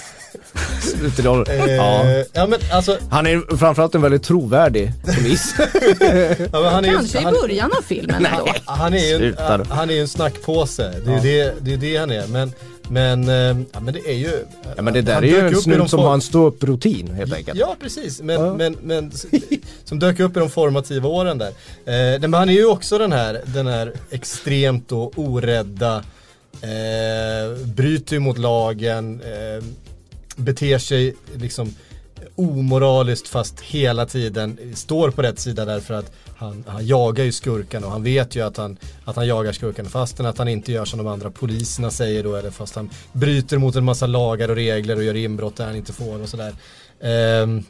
S2: Eh,
S3: Ja.
S2: ja. men alltså,
S3: Han är framförallt en väldigt trovärdig polis.
S2: ja, men han är ju-
S1: Kanske i
S2: han,
S1: början av filmen ändå.
S2: han är ju en, han är ju en snackpåse. Det är ju det, det, är det han är. Men, men, eh, ja, men det är ju...
S3: Ja, men det där är ju en snut som har en ståupprutin helt enkelt.
S2: Ja precis, men,
S3: Ja.
S2: men, men som dök upp i de formativa åren där. Eh, men han är ju också den här, den här extremt och orädda, eh, bryter ju mot lagen, eh, beter sig liksom omoraliskt fast hela tiden står på rätt sida därför att han, han jagar ju skurkarna och han vet ju att han, att han jagar skurkarna fastän att han inte gör som de andra poliserna säger då eller fast han bryter mot en massa lagar och regler och gör inbrott där han inte får och sådär. Ehm,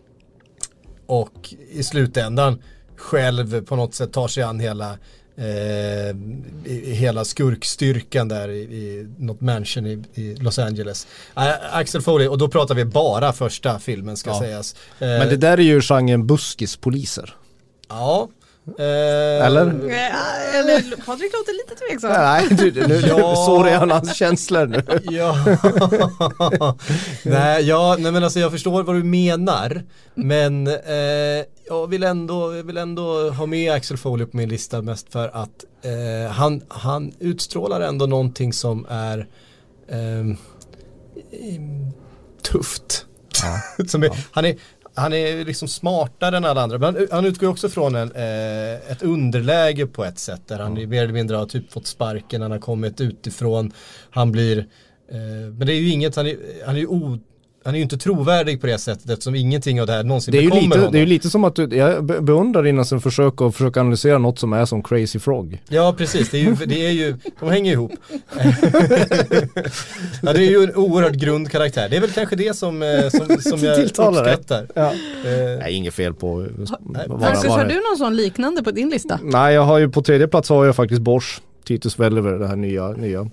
S2: och i slutändan själv på något sätt tar sig an hela eh, i- hela skurkstyrkan där i, i något mansion i, i Los Angeles. Äh, Axel Foley, och då pratar vi bara första filmen ska
S3: Ja.
S2: sägas. Eh,
S3: Men det där är ju genren buskispoliser.
S2: Ja. Eh,
S3: Eller?
S1: Eller Patrik låter lite tveksam.
S3: Nej, du, nu,
S2: Ja.
S3: så är hans känslor nu.
S2: Ja. nej, ja, nej men alltså jag förstår vad du menar. Men eh, jag, vill ändå, jag vill ändå ha med Axel Foley på min lista mest för att eh, han, han utstrålar ändå någonting som är ehm, tufft. Ja. Som är, han, är, han är liksom smartare än alla andra. Men han, han utgår också från en, eh, ett underläge på ett sätt. Där han mm. mer eller mindre har typ fått sparken, han har kommit utifrån. Han blir, eh, men det är ju inget, han är, han är ju han är ju inte trovärdig på det sättet eftersom ingenting av det här någonsin
S3: det är
S2: bekommer
S3: lite,
S2: honom.
S3: Det är ju lite som att du, jag beundrar dina som försöker att försöka analysera något som är som Crazy Frog.
S2: Ja precis, det är ju, det är ju de hänger ihop. ja, det är ju en oerhört grund karaktär. Det är väl kanske det som, eh, som, som jag uppskattar. Ja.
S3: Eh. Nej, inget fel på
S1: Marcus, har du någon sån liknande på din lista?
S3: Nej, jag har ju på tredje plats har jag faktiskt Bosch, Titus Welliver, det här nya. nya.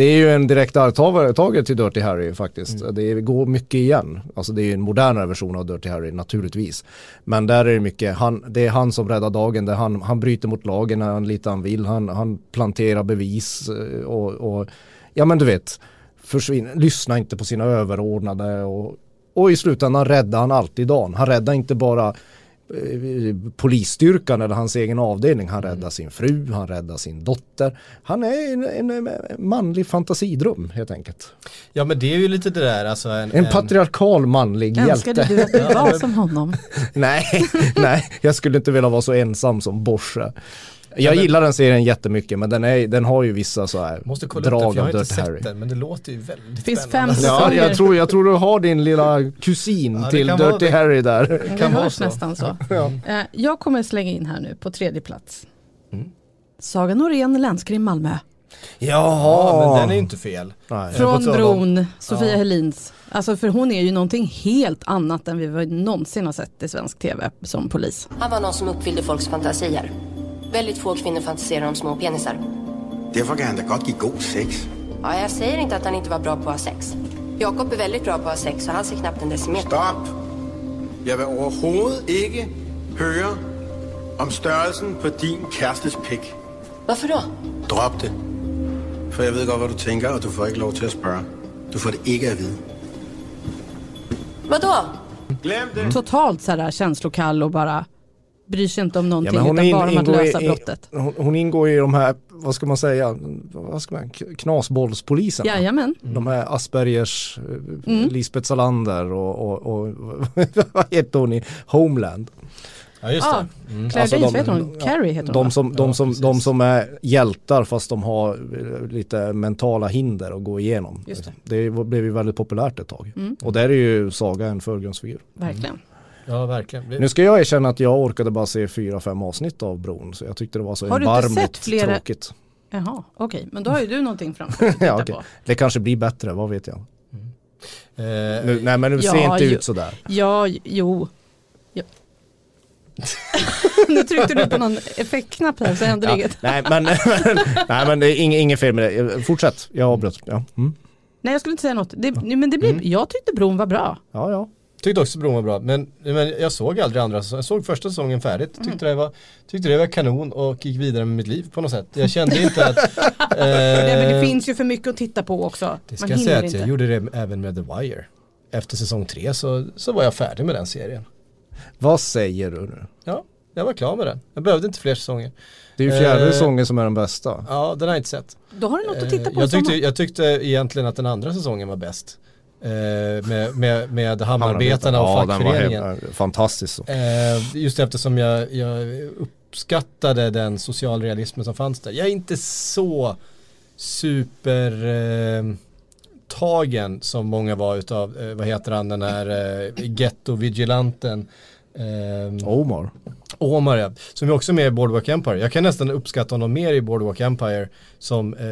S3: Det är ju en direkt arvtagare till Dirty Harry faktiskt. Mm. Det går mycket igen. Alltså det är ju en modernare version av Dirty Harry naturligtvis. Men där är det mycket, han, det är han som räddar dagen. Det han, han bryter mot lagen när han lite han vill. Han, han planterar bevis eh, och, och ja men du vet, försvinner, lyssna inte på sina överordnade och, och i slutändan räddar han alltid dagen. Han räddar inte bara polisstyrkan eller hans egen avdelning. Han räddar mm. sin fru, han räddar sin dotter. Han är en, en, manlig fantasidröm helt enkelt.
S2: Ja men det är ju lite det där alltså. En,
S3: en patriarkal manlig
S1: Önskade
S3: hjälte.
S1: Önskade du att du var som honom?
S3: nej, nej, jag skulle inte vilja vara så ensam som Borsa. Jag men, gillar den serien jättemycket men den, är, den har ju vissa så här
S2: måste kolla drag upp har inte sett Harry. den men det låter ju väldigt
S1: Finns
S2: spännande.
S1: fem
S3: ja, jag tror, jag tror du har din lilla kusin ja, till Dirty Harry där.
S1: Det, det kan hörs nästan så. ja. uh, jag kommer slänga in här nu på tredje plats. Mm. Saga Norén, länskrim Malmö.
S2: Jaha, men den är ju inte fel.
S1: Nej. Från bron, Sofia ja. Helins. Alltså för hon är ju någonting helt annat än vi någonsin har sett i svensk tv som polis.
S6: Han var någon som uppfyllde folks fantasier. Väldigt få kvinnor fantiserar om små penisar.
S7: Därför kan han da godt give god sex.
S6: Ja, jag säger inte att han inte var bra på att ha sex. Jakob är väldigt bra på att ha sex och han ser knappt en decimeter.
S7: Stopp! Jag vill överhuvudtaget inte höra om størrelsen på din kärstes pick.
S6: Varför då?
S7: Drop det. För jag vet godt, vad du tänker och du får inte lov till att fråga. Du får det inte att veta.
S6: Vadå?
S7: Glöm det.
S1: Totalt sådär känslokall och bara bryr sig inte om någonting ja, utan in, bara om att lösa
S3: i,
S1: brottet.
S3: Hon, hon, ingår i de här, vad ska man säga, vad ska man, knasbollspoliserna.
S1: Jajamän.
S3: De här Aspergers, eh, mm. Lisbeth Salander och, och, och vad heter hon i Homeland.
S2: Ja just det.
S1: Mm. Claire alltså Danes, heter hon? Carrie heter
S3: hon de som, de, som, de som är hjältar fast de har eh, lite mentala hinder att gå igenom. Just det. det blev ju väldigt populärt ett tag. Mm. Och där är ju Saga en förgrundsfigur.
S1: Verkligen.
S2: Ja, verkligen.
S3: Nu ska jag erkänna att jag orkade bara se fyra, fem avsnitt av bron. Så jag tyckte det var så erbarmligt flera... tråkigt.
S1: Jaha, okej. Okay. Men då har ju du någonting framför dig
S3: ja, okay. Det kanske blir bättre, vad vet jag. Mm. Eh, nu, nej men det ja, ser inte jo, ut sådär.
S1: Ja, jo. Ja. nu tryckte du på någon effektknapp här så hände ja, inget.
S3: nej, men, nej men det är inget, inget fel med det. Fortsätt, jag avbröt. Ja. Mm.
S1: Nej jag skulle inte säga något. Det, men det blev, mm. Jag tyckte bron var bra.
S3: Ja, ja.
S2: Tyckte också bron var bra, men, men jag såg aldrig andra säsongen. Jag såg första säsongen färdigt, tyckte, mm. det var, tyckte det var kanon och gick vidare med mitt liv på något sätt. Jag kände inte att... eh,
S1: Nej, men det finns ju för mycket att titta på också.
S2: Det ska Man jag säga att inte. jag gjorde det även med The Wire. Efter säsong tre så, så var jag färdig med den serien.
S3: Vad säger du nu?
S2: Ja, jag var klar med den. Jag behövde inte fler säsonger.
S3: Det är ju fjärde eh, säsongen som är den bästa.
S2: Ja, den har jag inte sett.
S1: Då har du något att titta på.
S2: Eh, jag, tyckte, jag tyckte egentligen att den andra säsongen var bäst. Eh, med, med, med hamnarbetarna och fackföreningen.
S3: Den var fantastisk.
S2: Eh, just eftersom jag, jag uppskattade den socialrealismen som fanns där. Jag är inte så super eh, tagen som många var utav, eh, vad heter han den här eh, ghetto-vigilanten.
S3: Eh, Omar.
S2: Omar ja, som är också med i Boardwalk Empire. Jag kan nästan uppskatta honom mer i Boardwalk Empire som eh,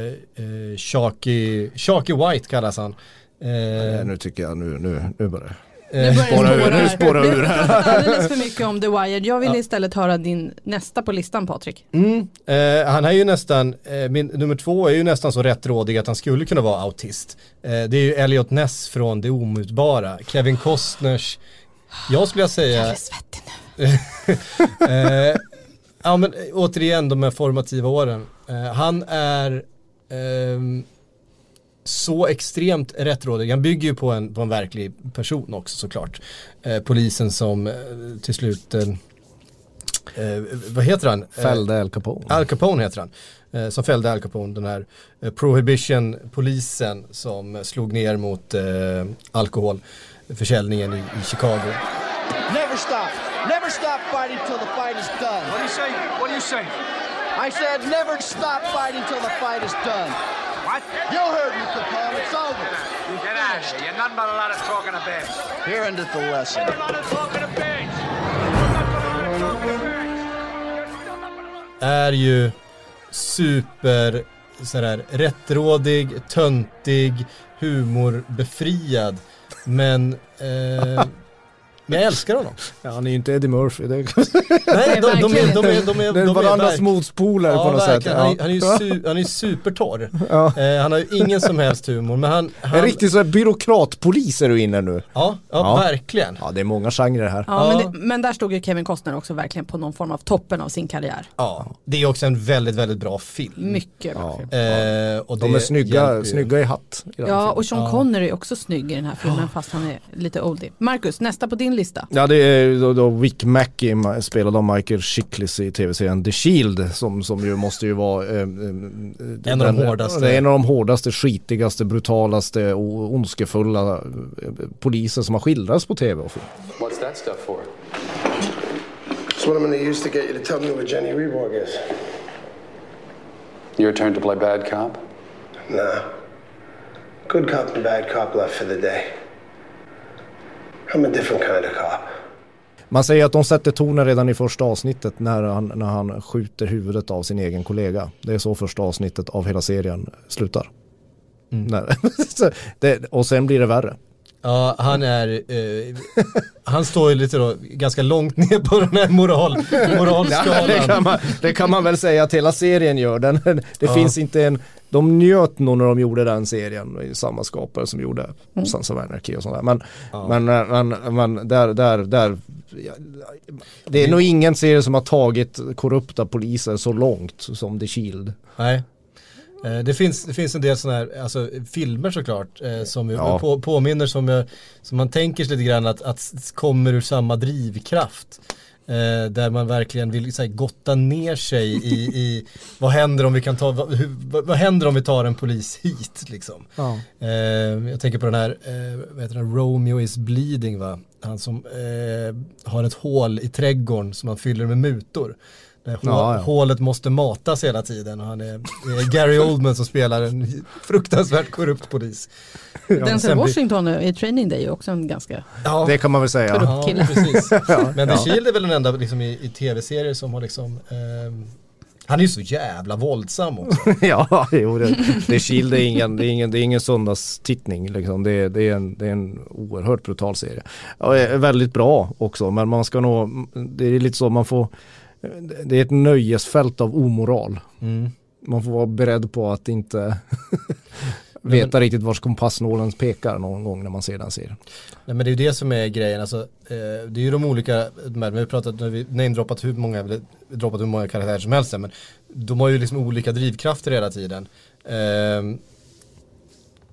S2: eh, Sharky, Sharky White kallas han.
S3: Eh, nu tycker jag, nu, nu, nu börjar
S1: nu spåra ur, nu spåra ur här. alldeles för mycket om The Wire. Jag vill ja. istället höra din nästa på listan Patrik.
S2: Mm, eh, han är ju nästan, eh, min nummer två är ju nästan så rättrådig att han skulle kunna vara autist. Eh, det är ju Elliot Ness från Det Omutbara. Kevin Costners, jag skulle säga... Jag är
S1: svettig nu.
S2: eh, ja men återigen de här formativa åren. Eh, han är ehm, så extremt rättrådig. Han bygger ju på en, på en verklig person också såklart. Eh, polisen som eh, till slut eh, eh, vad heter han? Eh,
S3: Fällde Al Capone.
S2: Al Capone heter han. Eh, som fällde Al Capone, den här eh, prohibition-polisen som slog ner mot eh, alkoholförsäljningen i, i Chicago.
S5: Never stop. Never stop fighting till the fight is done.
S8: What do you say? What do you say?
S5: I said never stop fighting till the fight is done.
S8: What?
S5: You heard me, Capone. It's over.
S8: Get out of here. You're nothing but a lot of talking to bitch.
S5: Here ended the lesson.
S8: A lot of talking to bitch.
S2: Är ju super sådär rättrådig, töntig, humorbefriad. Men eh, Men jag älskar honom.
S3: Ja, han är ju inte Eddie Murphy. Det är,
S2: Nej, de, de, är, de, är, de, är,
S3: det är
S2: de är
S3: varandras
S2: verk-
S3: motspolare
S2: Ja,
S3: på något sätt.
S2: verkligen. Han, är-
S3: Ja.
S2: han är ju su, han är supertorr.
S3: Ja.
S2: Eh, han har ju ingen som helst humor. Men han, han
S3: En riktig så här byråkratpolis är du inne nu.
S2: Ja, ja,
S3: Ja.
S2: verkligen.
S3: Ja, det är många genrer här.
S1: Ja,
S2: Ja.
S1: Men, det, men där stod ju Kevin Costner också verkligen på någon form av toppen av sin karriär.
S2: Ja, det är också en väldigt, väldigt bra film.
S1: Mycket bra
S3: Ja.
S1: film.
S2: Eh, och
S3: De är snygga, snygga i hatt. i
S1: Ja,
S3: filmen.
S1: och Sean Connery är också snygg i den här filmen fast han är lite oldie. Marcus, nästa på din lista.
S3: Ja det är då, då Wick Mackey ma- spelad av Michael Chiklis i tv-serien The Shield som, som ju måste ju vara eh, eh,
S2: En av de hårdaste.
S3: Det är en av de hårdaste, skitigaste, brutalaste och ondskefulla eh, poliser som har skildrats på tv och film.
S9: What's that stuff for?
S10: It's what I'm gonna use to get you to tell me where Jenny Reborg is.
S9: Your turn to play bad cop?
S10: Nah. Good cop and bad cop left for the day. I'm a different kind of cop.
S3: Man säger att de sätter tonen redan i första avsnittet när han, när han skjuter huvudet av sin egen kollega. Det är så första avsnittet av hela serien slutar. Så det, och sen blir det värre.
S2: Ja, han är, eh, han står ju lite då ganska långt ner på den här moral, moralskalan.
S3: det, kan man, det kan man väl säga att hela serien gör. Den, det
S2: Ja.
S3: finns inte en, de njöt nog när de gjorde den serien, i samma skapare som gjorde Sons of Anarchy och sådär. Men, men, men, men där, där, där, ja, det är nog ingen serie som har tagit korrupta poliser så långt som The Shield.
S2: Nej. Eh, Det finns, det finns en del sådana här alltså, filmer såklart eh, som
S3: Ja.
S2: på, påminner som, som man tänker sig lite grann att, att kommer ur samma drivkraft. Eh, där man verkligen vill så här, gotta ner sig i, i vad händer om vi kan ta, vad, hur, vad, händer om vi tar en polis hit liksom.
S3: Ja.
S2: Eh, jag tänker på den här, eh, vad heter den, Romeo is bleeding va? Han som eh, har ett hål i trädgården som han fyller med mutor. Hå-
S3: Ja, ja.
S2: Hålet måste matas hela tiden och han är, är Gary Oldman som spelar en fruktansvärt korrupt polis.
S1: Denzel
S2: sen blir-
S1: Washington i Training Day är också en ganska...
S2: Ja,
S3: Det kan man väl säga.
S2: Ja
S1: kille.
S2: precis. Men The
S3: Ja.
S2: Shield är väl den enda liksom, i, i tv-serier som har liksom ehm, han är ju så jävla våldsam också.
S3: ja, jo, det, det Shield är ingen, det är ingen, det är ingen söndagstittning liksom. Det, är- det, är en, det är en oerhört brutal serie. Ja, är väldigt bra också, men man ska nog, det är lite så man får, det är ett nöjesfält av omoral.
S2: Mm.
S3: Man får vara beredd på att inte veta riktigt vars kompassnålen pekar någon gång när man ser den serien.
S2: Nej men det är ju det som är grejen, alltså, eh, det är ju de olika, de här, vi har pratat, när vi namedroppat hur många, eller droppat hur många karaktärer som helst men de har ju liksom olika drivkrafter hela tiden. Eh,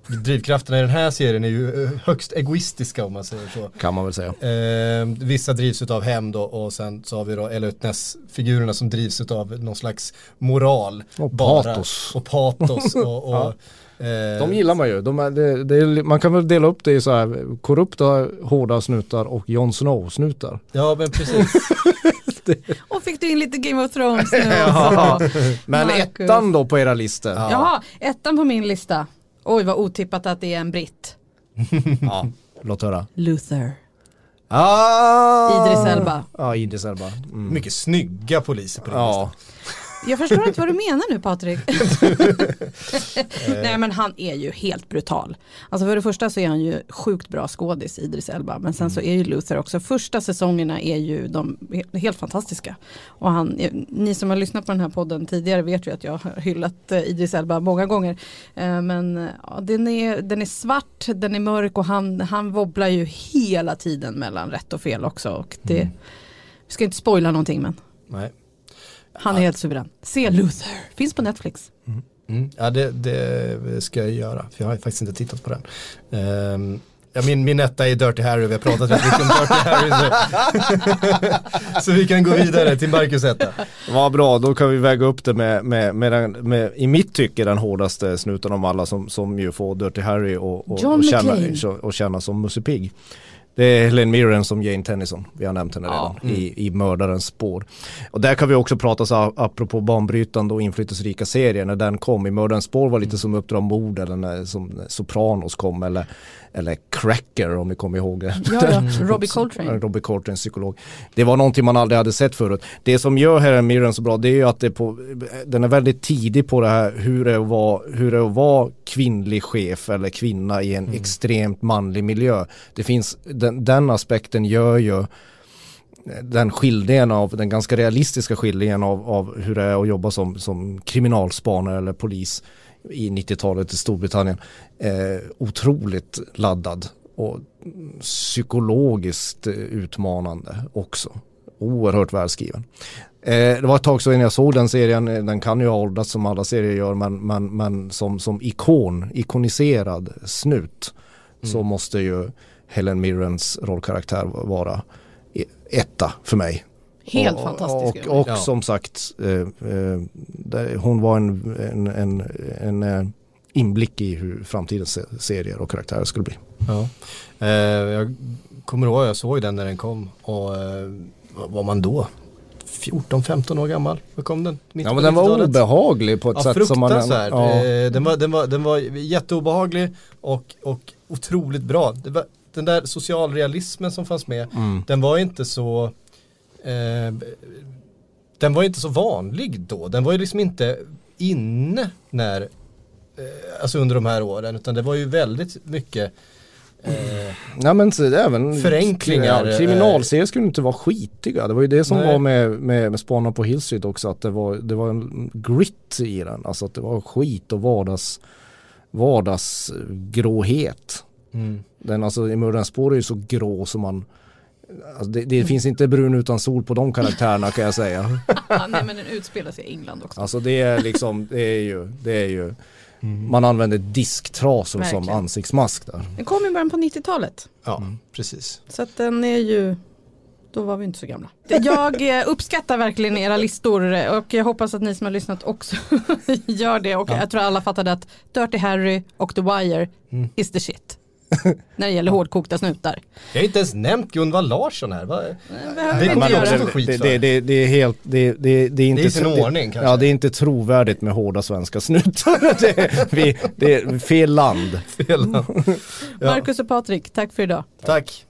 S2: drivkrafterna i den här serien är ju eh, högst egoistiska om man säger så.
S3: Kan man väl säga.
S2: Eh, vissa drivs av hämnd och, och sen så har vi då Elliot Ness-figurerna som drivs av någon slags moral.
S3: Och
S2: bara.
S3: patos.
S2: Och patos. Och, och,
S3: Ja.
S2: eh,
S3: De gillar man ju. De är, det, det är, man kan väl dela upp det i så här korrupta, hårda snutar och Jon Snow-snutar.
S2: Ja men precis.
S1: Och fick du in lite Game of Thrones nu
S3: Ja.
S1: också.
S3: Men
S1: Marcus.
S3: ettan då på era listor?
S1: Jaha, ettan på min lista. Oj vad otippat att det är en britt.
S3: Ja, låt höra.
S1: Luther.
S3: Ah!
S1: Idris Elba.
S3: Ja, Idris Elba. Mm.
S2: Mycket snygga poliser på den
S3: Ja,
S1: Jag förstår inte vad du menar nu Patrik. Nej men han är ju helt brutal. Alltså för det första så är han ju sjukt bra skådis Idris Elba. Men sen så är ju Luther också. Första säsongerna är ju de he- helt fantastiska. Och han, ni som har lyssnat på den här podden tidigare vet ju att jag har hyllat eh, Idris Elba många gånger. Eh, Men eh, ja, den, är, den är svart, den är mörk och han, han wobblar ju hela tiden mellan rätt och fel också. Och det, Vi ska inte spoila någonting men
S2: Nej.
S1: Han är helt suverän. Se Luther, finns på Netflix.
S2: Mm. Ja det, det ska jag göra, för jag har faktiskt inte tittat på den. Ehm, Ja, min, min etta är Dirty Harry, vi har pratat mycket om Dirty Harry. Så. så vi kan gå vidare till Marcus etta.
S3: Vad bra, då kan vi väga upp det med, med, med, den, med i mitt tycke den hårdaste snuten av alla som, som ju får Dirty Harry och, och, och, känna, och känna som Musse Pigg. Det är Helen Mirren som Jane Tennyson, vi har nämnt henne redan, mm. i, i mördarens spår. Och där kan vi också prata så apropå banbrytande och inflytelserika serier, när den kom, i mördarens spår var lite mm. som Uppdrag mord eller när som Sopranos kom eller eller Cracker om ni kommer ihåg det.
S1: Ja, ja. Robbie Coltrane.
S3: Robbie Coltrane, psykolog. Det var någonting man aldrig hade sett förut. Det som gör Helen Mirren så bra det är ju att det på, den är väldigt tidig på det här hur det är att vara, hur det är att vara kvinnlig chef eller kvinna i en mm. extremt manlig miljö. Det finns, den, den aspekten gör ju den skildringen av, den ganska realistiska skildringen av, av hur det är att jobba som, som kriminalspanare eller polis i 90-talet i Storbritannien eh, otroligt laddad och psykologiskt utmanande också. Oerhört välskriven. Eh, det var ett tag sedan jag såg den serien, den kan ju ha åldrats som alla serier gör men, men, men som, som ikon, ikoniserad snut mm. så måste ju Helen Mirrens rollkaraktär vara etta för mig.
S1: Helt
S3: och,
S1: fantastisk.
S3: Och, och ja. som sagt, eh, eh, hon var en, en, en, en eh, inblick i hur framtidens serier och karaktärer skulle bli.
S2: Ja. Eh, jag kommer ihåg, jag såg den när den kom och eh, vad var man då? 14-15 år gammal, Hur kom den?
S3: Ja men den var obehaglig på ett ja, sätt som man...
S2: Ja. Eh, den, var, den, var, den var jätteobehaglig och, och otroligt bra. Var, den där socialrealismen som fanns med, mm. den var inte så eh, den var inte så vanlig då. Den var ju liksom inte inne när, eh, alltså under de här åren, utan det var ju väldigt mycket
S3: Eh, Nej men så, även
S2: förenklingar.
S3: Eh, kriminalserier skulle inte vara skitiga. Det var ju det som Nej. var med, med, med Spanarna på Hill Street också. Att det var, det var en grit i den. Alltså att det var skit och vardags, vardagsgråhet. Mm. Den alltså i Mördarens spår är ju så grå som man Alltså det, det, finns inte brun utan sol på de karaktärerna kan jag säga.
S1: Nej men den utspelar sig i England också.
S3: Alltså det är liksom, det är ju, det är ju mm. Man använder disktrasor Verkligen. som ansiktsmask där.
S1: Den kom i början på 90-talet.
S2: Ja, mm. precis.
S1: Så att den är ju då var vi inte så gamla. Jag eh, uppskattar verkligen era listor och jag hoppas att ni som har lyssnat också gör det. Och ja. jag tror alla fattade att Dirty Harry och The Wire mm. is the shit. När det gäller hårdkokta snutar.
S2: Jag har inte ens nämnt Gunvald Larsson här. Va?
S1: Det, det, man
S3: det, det, det, det, är helt, det, det, det är inte...
S2: Det är sin ordning kanske.
S3: Ja, det är inte trovärdigt med hårda svenska snutar. det, vi, det är fel land.
S2: Fel land.
S1: Ja. Marcus och Patrik, tack för idag.
S2: Tack.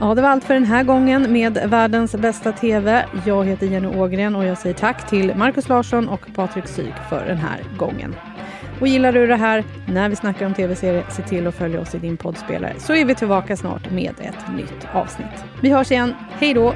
S1: Ja, det var allt för den här gången med världens bästa TV. Jag heter Jenny Ågren och jag säger tack till Marcus Larsson och Patrik Syk för den här gången. Och gillar du det här när vi snackar om tv-serier, se till att följa oss i din poddspelare så är vi tillbaka snart med ett nytt avsnitt. Vi hörs igen. Hej då!